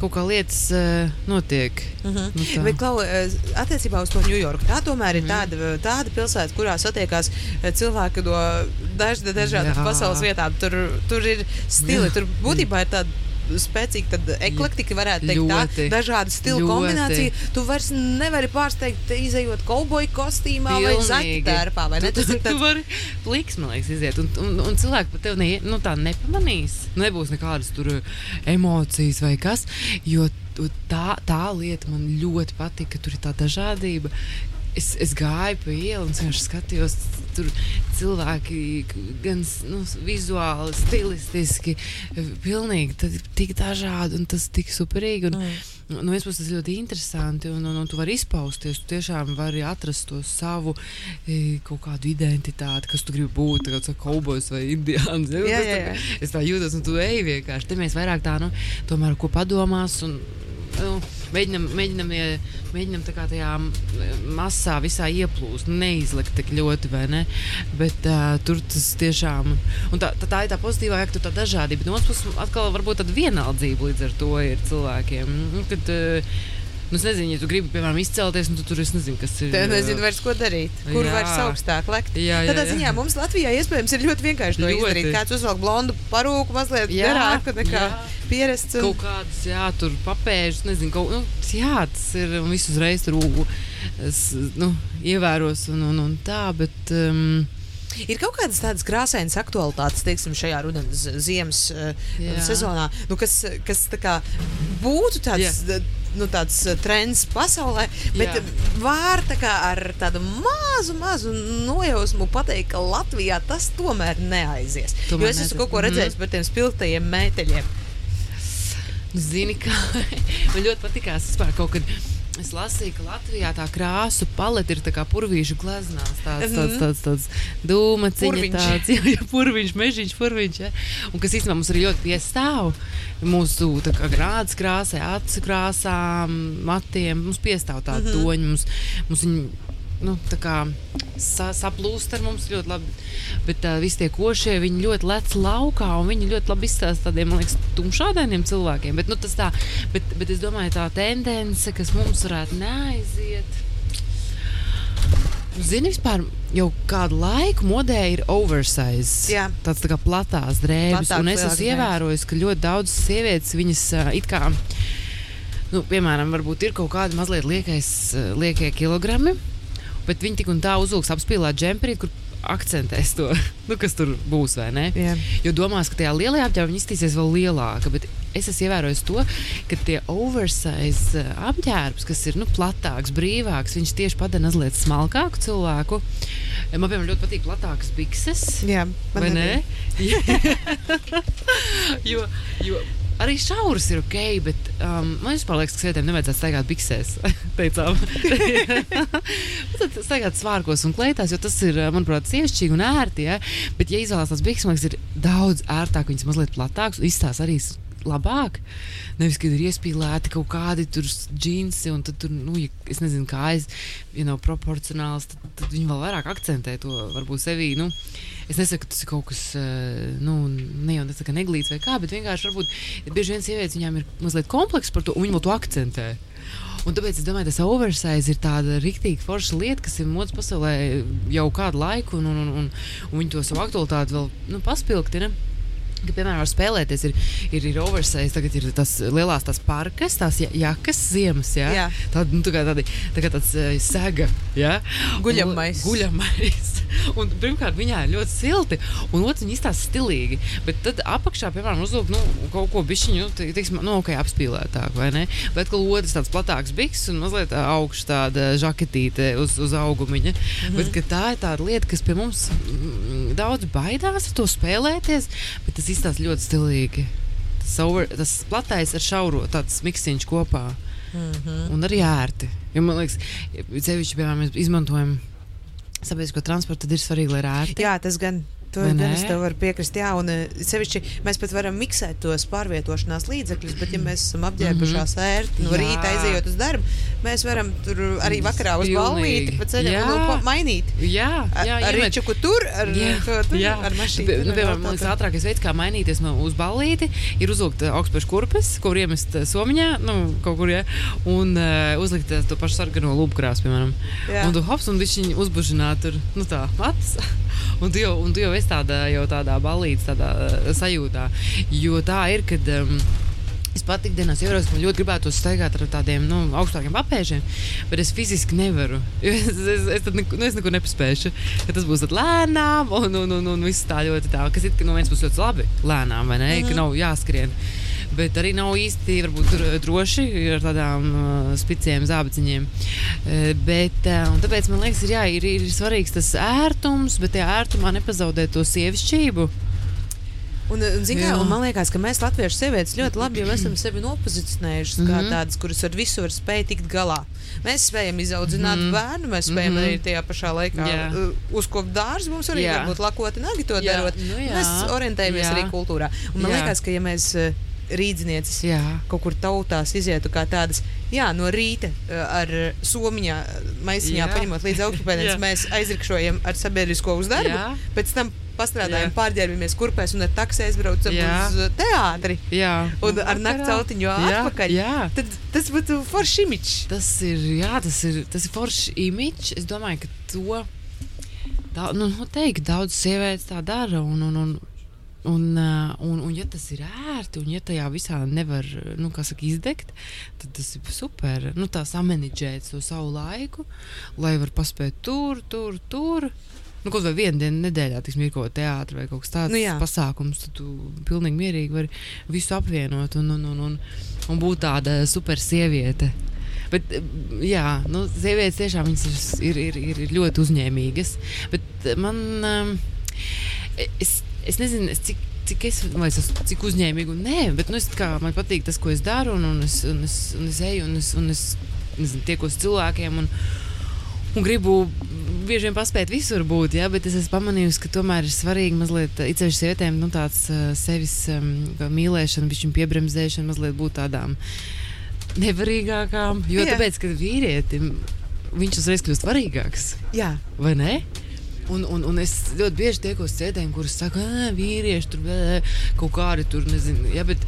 kaut kā lietas uh, notiek. Uh -huh. Nu, tā. Bet, Klau, eh, attiecībā uz to Ņujorku, tā tomēr ir Mhm. tāda, tāda pilsēta, kurā satiekās eh, cilvēki no daž, dažādām pasaules vietām. Tur, tur ir stili, Jā. tur būtībā ir tāda. Spēcīga tāda eklektika, varētu teikt, tā Ļoti. dažāda stila Ļoti. kombinācija. Tu vairs nevari pārsteigt, izējot kauboju kostīmā vai zaķu tērpā. Vai ne? Tu, Tas ir tu tāds, vari pliks, man liekas, iziet. Un, un, un cilvēki pat tevi ne, nu, tā nepamanīs. Nebūs nekādas tur emocijas vai kas. Jo tu- tā, tā lieta man ļoti patīk, ka tur ir tā dažādība. Es, es gāju pa ielu un vienkārši skatījos, tur cilvēki gan nu, vizuāli, stilistiski, pilnīgi tad ir tik dažādi un tas tik superīgi. Un, Mm. No vienas puses tas ir ļoti interesanti, un, un, un tu vari izpausties. Tu tiešām vari atrast to savu e, kaut kādu identitāti, kas tu gribi būt. Kā tāds kaubojs vai indiāns. Ja? Jā, jā, jā. Es tā jūtos, un tu ej vienkārši. Te mēs vairāk tā, nu, tomēr ko padomās. Un, Nu, mēģinam, mēģinam, mēģinam tā kā tajā masā visā ieplūst, neizlikt tik ļoti, vai ne? Bet uh, tur tas tiešām, un tā, tā, tā ir tā pozitīvā, ka tur tā dažādība. No otras puses, atkal varbūt tāda vienaldzība līdz ar to ir cilvēkiem. Nu, kad, uh, nu, es nezinu, ja tu gribi, piemēram, izcelties, un tu tur es nezinu, kas ir. Te nezinu vairs, ko darīt. Kur Jā. vairs augstāk lekt. Jā, jā, Tādā jā. ziņā mums Latvijā iespējams ir ļoti vienkārši to Ļoti. izdarīt. Kāds uzvelk blondu parūku, mazliet Jā, garāku nekā jā. pierasts. Un... Kaut kādas, jā, tur papēžas, nezinu, kaut, nu, jā, tas ir un visu uzreiz tur ū, es, nu, ievēros un, un, un tā, bet. Um, Ir kaut kādas tādas krāsainas aktualitātes, teiksim, šajā rudenī, ziemas uh, Jā. sezonā, nu, kas, kas tā kā būtu tāds. Jā. Nu, tāds uh, trends pasaulē, bet var tā kā ar tādu mazu, mazu nojausmu pateikt, ka Latvijā tas tomēr neaizies. Tomēr jo es esmu neaizies. kaut ko Mhm. redzējis par tiem spilgtajiem meiteļiem. Zini, kā *laughs* man ļoti patīkās vispār kaut kad. Es lasīju, ka Latvijā tā krāsu palete ir tā kā purvīšu gleznās. Tāds, Mhm. tāds, tāds, tāds dūma ciņa, Purviņš. tāds *laughs* jā, jā, purviņš, mežiņš, purviņš. Ja? Un kas īstenībā mums arī ļoti piestāv. Mūsu grādas krāsai, acu krāsām, matiem. Mums piestāv tāda -hmm. toņa. Mums, mums viņi, nu, kā sa, saplūst ar mums ļoti labi. Bet uh, visi tie košie, viņi ļoti lec laukā un viņi ļoti labi izstāsta tādiem, man liekas, tumšādainiem cilvēkiem. Bet, nu, tā, bet, bet es domāju, tā tendence, kas mums varētu neaiziet. Zini, vispār jau kādu laiku modē ir oversize. Jā. Tāds tā kā platās drēbes. Platāks, Un es esmu ievērojis, ka ļoti daudz sievietes viņas uh, it kā. Nu, piemēram, varbūt ir kaut kādi mazliet liekais, liekie kilogrami, bet viņi tik un tā uzvilks apspīlēt džemperī, kur akcentēs to, *laughs* nu, kas tur būs? Jā. Jo domās, ka tajā lielajā apģērbā viņi izskatīsies vēl lielāka. Bet es esmu ievērojis to, ka tie oversize eh, apģērbs, kas ir nu, platāks, brīvāks, viņš tieši padara mazliet smalkāku cilvēku. Man, piemēram, ļoti patīk platākas bikses. Jā, man Vai ne? arī. *laughs* jo, jo arī šauras ir ok, bet um, man vispār liekas, ka sievietēm nevajadzētu staigāt biksēs. *laughs* Teicām, *laughs* tad staigāt svārkos un kleitās, jo tas ir, manuprāt, sievišķīgi un ērti. Ja? Bet, ja izvēlās tās bikses, man liekas, ir daudz ērtāk, viņas mazliet platākas un izstāsta arī labāk. Nevis, kad ir iespīlēti kaut kādi džinsi, un tad tur, nu, ja, es nezinu, kā aiz, ja nav proporcionāls, tad, tad viņi vēl vairāk akcentē to varbūt sevī. Nu, Es nesaku, ka tas ir kaut kas eh, nu, ne jau tāds neglīts vai kā, bet vienkārši varbūt bieži vien sievietes viņām ir mazliet komplekss par to, un viņi vēl to akcentē. Un tāpēc es domāju, tas oversize ir tāda rīktīva forša lieta, kas ir modes pasaulē jau kādu laiku, un, un, un, un, viņi to savu aktualitāti vēl nu, paspilgtina. Ka, piemēram, var spēlēties, ir, ir, ir oversize, tagad ir tas lielās tās parkas, tās ja- jakas, ziemas. Ja? Jā. Tāda, nu, tā kā, tādi, tā kā tāds uh, sega. Ja? Guļamais. Un- Guļamais. *laughs* Un, pirmkārt, viņā ir ļoti silti, un otrs, viņa izstāsta stilīgi. Bet tad apakšā, piemēram, uzlūk nu, kaut ko bišķiņu, te- teiksim, nu, ok, apspīlētāk, vai ne? Bet, ka otrs tāds platāks biks un mazliet augsts tāda žaketīte uz, uz augumiņa. Mm -hmm. Bet tā ir tāda lieta, kas pie mums mm, daudz baidās ar to spēlēties, bet tas izstāsta ļoti stilīgi. Tas, over, tas platais ar šauro, tāds miksiņš kopā. Mm -hmm. Un arī ērti. Jo, man liekas, sevišķi, piemēram, mēs izmantojam sabiedrisko transportu, tad ir svarīgi, lai ir ērti. Jā, tas gan. To es tev varu piekrist. Jā, un eh, sevišķi mēs pat varam miksēt tos pārvietošanās līdzekļus, bet, ja mēs esam apģērbušās ērti no Jā. rīta aizejot uz darbu, mēs varam tur arī vakarā uz ballīti pa ceļam Jā. nu, mainīt. Jā, jā, ar rīčuku tur, ar, to, tur, jā. ar mašīnu. Nu, piemēram, man liekas, ātrākais veids, kā mainīties no uz ballīti, ir uzvilkt uh, augstspēļu kurpes, var iemest uh, somiņā, nu, kaut kur, ja, un uh, uzlikt to pašu sarkano lūpkrāsu, piemēram. Jā. Un tu hops un viņš uzbužināt tur, nu tā, matus. *laughs* Un tu jau, un tu jau esi tādā, jau tādā ballītes, tādā uh, sajūtā. Jo tā ir, kad. Um, Es pat ikdienā ievēroju, ka man ļoti gribētu staigāt ar tādiem nu, augstākiem apēžiem, bet es fiziski nevaru. *laughs* Es, es, es, neko, nu, es neko nepaspēšu. Ka tas būs lēnām, un, un, un, un viss tā ļoti tā. Kas ir no vienas puses ļoti labi, lēnām, vai ne? Mm -hmm. Ka nav jāskrien. Bet arī nav īsti varbūt, eh, droši ar tādām uh, spiciem zābaciņiem. Uh, bet, uh, tāpēc man liekas, ir, jā, ir, ir svarīgs tas ērtums, bet tajā ērtumā nepazaudēt to sievišķību. Un, un, zin, kā, un man liekas, ka mēs, latviešu sievietes, ļoti labi jau esam sevi nopozicionējušas mm -hmm. kā Mhm. tādas, kuras ar visu var spēj tikt galā. Mēs spējam izaudzināt mm -hmm. bērnu, mēs spējam mm. -hmm. arī tajā pašā laikā uh, uzkopt dārzu. Mums arī Jā. var būt lakoti nagi to Jā, darot. nu jā. mēs orientējamies Jā. arī kultūrā. Un man Jā. liekas, ka ja mēs rīdzinieces Jā. kaut kur tautās izietu kā tādas, jā, no rīta ar somiņā, maisiņā paņemot līdzi augstupēdienas, Jā. mēs aizrikšojam ar sabiedrisko uz darbu, Jā. pēc tam pastrādājam, Jā. pārģērbamies kurpēs un ar taksi aizbraucam Jā. uz teātri. Jā, Un ar nakts autiņu atpakaļ. Jā, Tad tas būtu foršs imičs. tas ir, jā, tas ir, tas ir foršs imīķis. Es domāju, ka to da, nu, noteikti daudz sievietes tā dara. Un, un, un, un, un, un, ja tas ir ērti, un ja tajā visā nevar nu, saka, izdegt, tad tas ir super. Nu, tā samanģēt to savu laiku, lai var paspēt tur, tur, tur. Nu, kaut vai vienu dienu nedēļā, tiksim, ir kaut kāda teātris vai kaut kas tāds Nu pasākums, tad tu pilnīgi mierīgi vari visu apvienot un, un, un, un, un būt tāda super sieviete. Bet, jā, nu, sievietes tiešām ir, ir, ir, ir ļoti uzņēmīgas. Bet man, es, es nezinu, es cik. Cik es, es esmu cik uzņēmīga, un nē, bet nu, es, kā, man patīk tas, ko es daru, un, un, es, un, es, un es eju, un es, un es nezinu, tiekos cilvēkiem un, un gribu bieži vien paspēt visur būt, ja, bet es esmu pamanījusi, ka tomēr ir svarīgi mazliet, it sevišķi sievietēm, nu, tāds uh, sevis mīlēšana, bišķiņu piebremzēšana, mazliet būt tādām nevarīgākām. Jo Jā. tāpēc, ka vīrietim viņš uzreiz kļūst svarīgāks. Jā. Vai ne? Un, un, un es ļoti bieži tiekos sēdēm, kuras saka, ka vīrieši tur bē, kaut kādi tur nezinu. Jā, bet,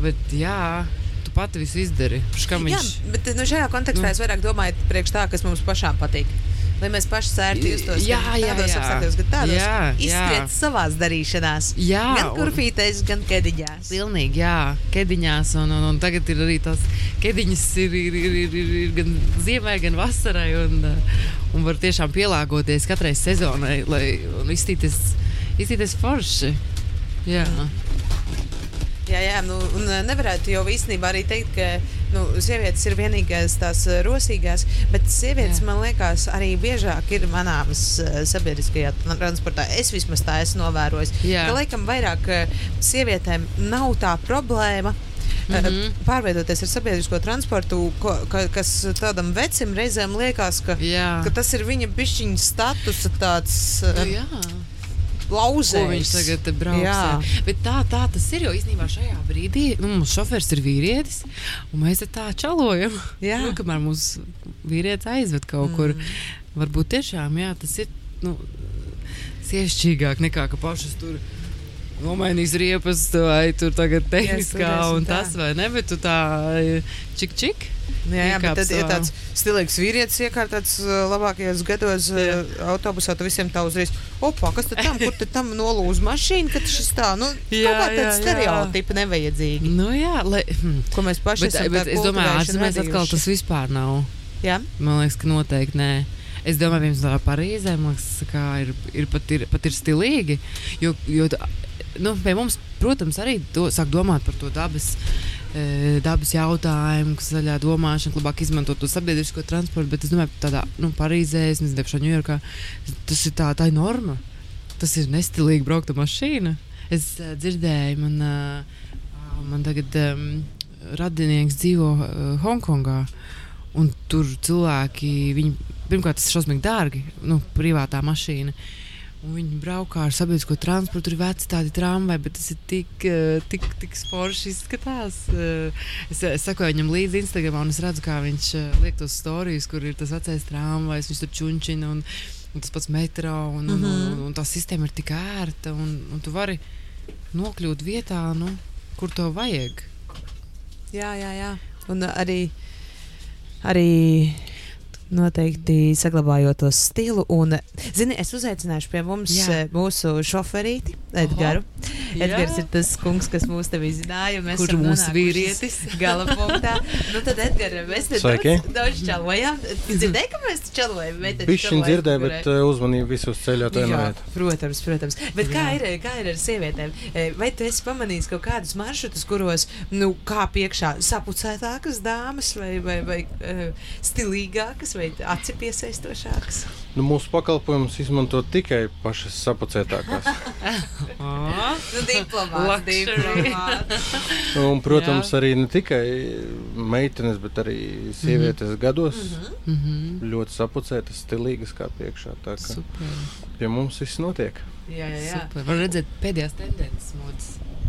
bet jā, tu pati visu izdari. Kā Jā, bet nu, šajā kontekstā Nu. es vairāk domāju priekš tā, kas mums pašām patīk. Lai mēs paši sērti justos Jā, gan jā, tādos jā. apstākļos, gan tādos Jā, izskriet savās darīšanās. Jā, gan kurpītēs, gan kediņās. Pilnīgi, jā, kediņās. Un, un, un tagad ir arī tās kediņas, ir, ir, ir, ir, ir, ir gan ziemai, gan vasarai. Un, uh, un var tiešām pielāgoties katrai sezonai, lai izstīties, izstīties forši. Jā, Jā, jā, nu, un eh, nevarētu jau īstenībā arī teikt, ka nu, sievietes ir vienīgās tās eh, rosīgās, bet sievietes, jā. Man liekas, arī biežāk ir manāmas eh, sabiedriskajā transportā. Es vismaz tā esmu novērojis. Jā. Ka, laikam, vairāk eh, sievietēm nav tā problēma. Mm. -hmm. Pārveidoties ar sabiedrisko transportu, ko, ka, kas tādam vecim reizēm liekas, ka, jā. ka tas ir viņa pišķiņa statusa tāds Nu, jā. Lauzējs. Ko viņš tagad brauks? Jā. Jā. Bet tā, tā tas ir. Jo īstenībā šajā brīdī nu, mums šofērs ir vīrietis, un mēs tā čalojam. Jā. Nu, kamēr mūsu vīrietis aizved kaut mm. kur. Varbūt tiešām jā, tas ir nu, sievišķīgāk nekā ka pašas tur. Nomainīs riepas, vai tur tagad tehniskā turēsim un tas, vai ne? Bet tu tā čik, čik. Jā, jā bet tad ir savā- tāds stilīgs vīrietis, iekārtots uh, labākajos gados uh, autobusā. Tad visiem tā uzreiz, opā, kas tad tam, kur tad tam nolūza mašīna, kad šis tā, nu, Jā, kaut kā jā, tāds jā. stereotipi nevajadzīgi. Nu jā, lai, hm. Ko mēs paši Bet, esam bet es domāju, ārzemēs atkal tas vispār nav. Jā, Man liekas, ka noteikti nē. Es domāju, piemēram, Parīzē liekas, ka ir, ir, pat, ir, pat ir stilīgi. Jo, jo nu, pie mums, protams, arī do, sāk domāt par to dabas, e, dabas jautājumu, kas zaļā domāšana, labāk izmantot to sabiedrisko transportu. Bet es domāju, ka tādā nu, Parīzē, nezinu, Ņujorkā, tas ir tā, tā ir norma. Tas ir nestilīgi braukt ar mašīnu. Es uh, dzirdēju, man, uh, man tagad um, radinieks dzīvo uh, Hongkongā. Un tur cilvēki, viņi, pirmkārt, tas ir šausmīgi dārgi, nu, privātā mašīna. Un viņi braukā ar sabiedrisko transportu, tur ir veci tādi tramvaji, bet tas ir tik, eh, tik, tik forši izskatās. Eh, Es, es sakoju viņam līdzi Instagram, un es redzu, kā viņš eh, liek tos stāstus, kur ir tas vecais tramvajs, viņš tur čunčina un, un tas pats metro. Un, un, un, un, un tā sistēma ir tik ērta, un, un tu vari nokļūt vietā, nu, kur to vajag. jā, jā. jā. Un arī, arī noteikti saglabājot to stilu. Un, zini, es uzaicināšu pie mums Jā. eh, mūsu šoferīti, Edgars. Jā. Edgars ir tas kungs, kas mūs te izzināja. mēs Kur esam mūsu vīrietis? *laughs* Gala punktā. Nu, tad, Edgars, mēs te daudz, daudz čalojām. Dzirdēji, ka mēs čalojam? Bišķiņ dzirdēju, bet uh, uzmanību visus ceļā to Jā, protams, protams. Bet kā ir, kā ir ar sievietēm? Eh, Vai tu esi pamanījis kaut kādus maršrutus, kuros nu, kā priekšā sapucētākas dāmas, vai, vai, vai uh, stilīgākas, vai aci piesaistošākas? Nu, mūsu pakalpojumus izmanto tikai pašas sapucētākās. *laughs* Nu, diplomāts, diplomāts. Un, protams, Jā. arī ne tikai meitenes, bet arī sievietes gados Mm -hmm. ļoti sapucētas, stilīgas kā priekšā. Tā kā Super. pie mums viss notiek. Jā, jā, jā. Super. Var redzēt pēdējās tendences modes.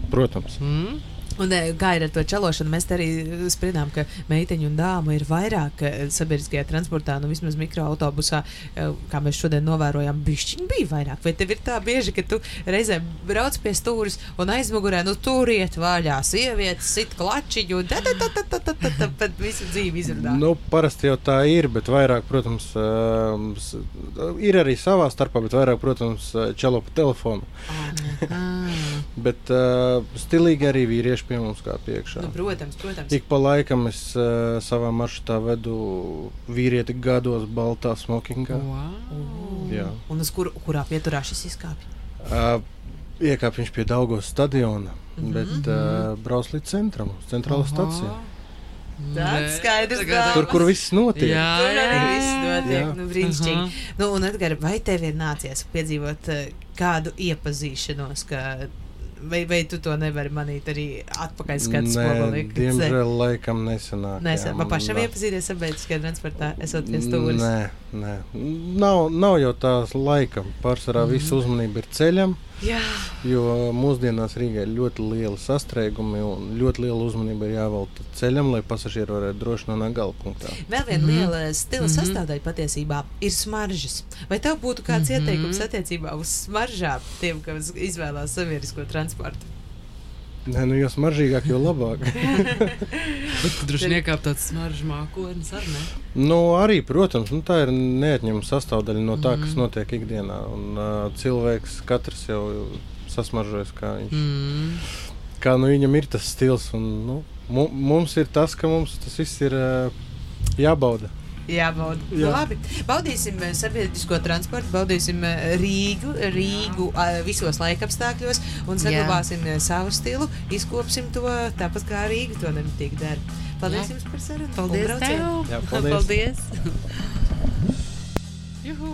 Protams. Mm? Un eh, gaira ar to čelošanu mēs arī eh, spriedām, ka meiteņu un dāmu ir vairāk eh, sabiedriskajā transportā, nu vismaz mikroautobusā, kā mēs šodien novērojām, bišķiņi bija vairāk. Vai tev ir tā bieži, ka tu reizē brauc pie stūres un aizmugurē, nu tur iet vaļā sievietes, sit klačiņu, tad visu dzīvi izrunā. Nu, parasti jau tā ir, bet vairāk, protams, ehm, ir arī savā starpā, bet vairāk, protams, čelo pa telefonu. *laughs* bet stilīgi arī vīrieši pie mums kā priekšā. Nu, protams, protams. Ik pa laikam es uh, savā maršrutā vedu vīrieti gados, baltā smokingā. Wow. Jā. Un uz kur, kurā pieturā šis izkāpj? Uh, Iekāp viņš pie Daugos stadiona, mm. -hmm. bet uh, brauc līdz centram, uz centrālo staciju. Tāds skaidrs dāmas. Tur, kur viss notiek. Jā, Tur arī jā, viss notiek. jā. Nu, brīnišķīgi. Aha. Nu, un, Edgar, vai tev ir nācies piedzīvot uh, kādu iepazīšanos, ka Vai, vai tu to nevari manīt arī atpakaļ skatu Nē, spogulī? diemžēl laikam nesanāk. Nē, jā, man pašam nav. iepazīties sabiedriskajā transportā, esot pie stūres. Nē, nē. Nav, nav jau tās laika. Pārsvarā mm. visa uzmanība ir ceļam, Jā, jo mūsdienās Rīgā ir ļoti liela sastrēgumi un ļoti liela uzmanība ir jāvelta ceļam, lai pasažieri varētu droši nonākt gala punktā. vēl viena mm. -hmm. liela stila mm. -hmm. sastāvdaļa patiesībā ir smaržas. Vai tev būtu kāds mm. -hmm. ieteikums attiecībā uz smaržām tiem, kas izvēlās sabiedrisko transportu? Nē, nu, jo smaržīgāk, jo labāk. *laughs* Droši vien iekāp tāds smaržu mākonis ar ne? nu, arī, protams, nu, tā ir neatņemama sastāvdaļa no tā, kas notiek ikdienā. Un, uh, cilvēks katrs jau sasmaržojas, kā, viņš, Mm. kā nu, viņam ir tas stils. Un, nu, mu, mums ir tas, ka mums tas viss ir uh, jābauda. Jā, baudu. Jā. Jā. Nu, labi. Baudīsim eh, sabiedrisko transportu, baudīsim eh, Rīgu, Rīgu eh, visos laikapstākļos un saglabāsim eh, savu stilu. Izkopsim to tāpat kā Rīga to nemitīgi dara. Paldies Jā. jums par sarunu. un Paldies braucienu. tev! Jā, *laughs* paldies. paldies. Juhu!